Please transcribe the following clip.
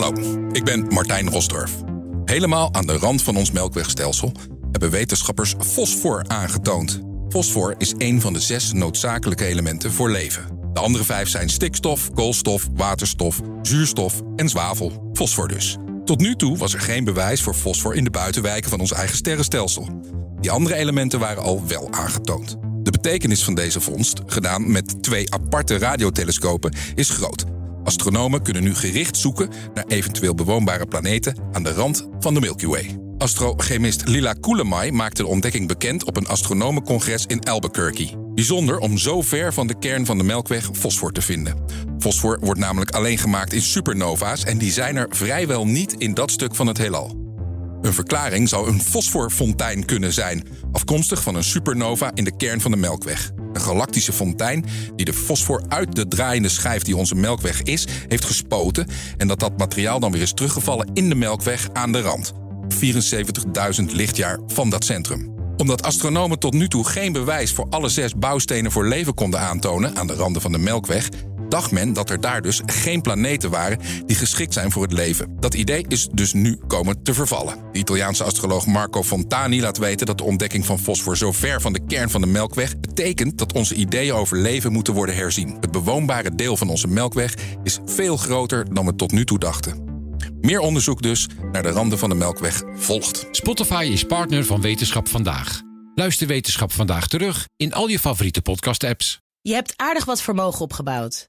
Hallo, ik ben Martijn Rosdorf. Helemaal aan de rand van ons melkwegstelsel hebben wetenschappers fosfor aangetoond. Fosfor is een van de zes noodzakelijke elementen voor leven. De andere vijf zijn stikstof, koolstof, waterstof, zuurstof en zwavel. Fosfor dus. Tot nu toe was er geen bewijs voor fosfor in de buitenwijken van ons eigen sterrenstelsel. Die andere elementen waren al wel aangetoond. De betekenis van deze vondst, gedaan met twee aparte radiotelescopen, is groot. Astronomen kunnen nu gericht zoeken naar eventueel bewoonbare planeten aan de rand van de Milky Way. Astrochemist Lila Kulemai maakte de ontdekking bekend op een astronomencongres in Albuquerque. Bijzonder om zo ver van de kern van de Melkweg fosfor te vinden. Fosfor wordt namelijk alleen gemaakt in supernova's en die zijn er vrijwel niet in dat stuk van het heelal. Een verklaring zou een fosforfontein kunnen zijn, afkomstig van een supernova in de kern van de Melkweg. Galactische fontein die de fosfor uit de draaiende schijf die onze Melkweg is, heeft gespoten en dat dat materiaal dan weer is teruggevallen in de Melkweg aan de rand. 74.000 lichtjaar van dat centrum omdat astronomen tot nu toe geen bewijs voor alle zes bouwstenen voor leven konden aantonen aan de randen van de Melkweg, dacht men dat er daar dus geen planeten waren die geschikt zijn voor het leven. Dat idee is dus nu komen te vervallen. De Italiaanse astroloog Marco Fontani laat weten dat de ontdekking van fosfor zo ver van de kern van de Melkweg betekent dat onze ideeën over leven moeten worden herzien. Het bewoonbare deel van onze Melkweg is veel groter dan we tot nu toe dachten. Meer onderzoek dus naar de randen van de Melkweg volgt. Spotify is partner van Wetenschap Vandaag. Luister Wetenschap Vandaag terug in al je favoriete podcast-apps. Je hebt aardig wat vermogen opgebouwd.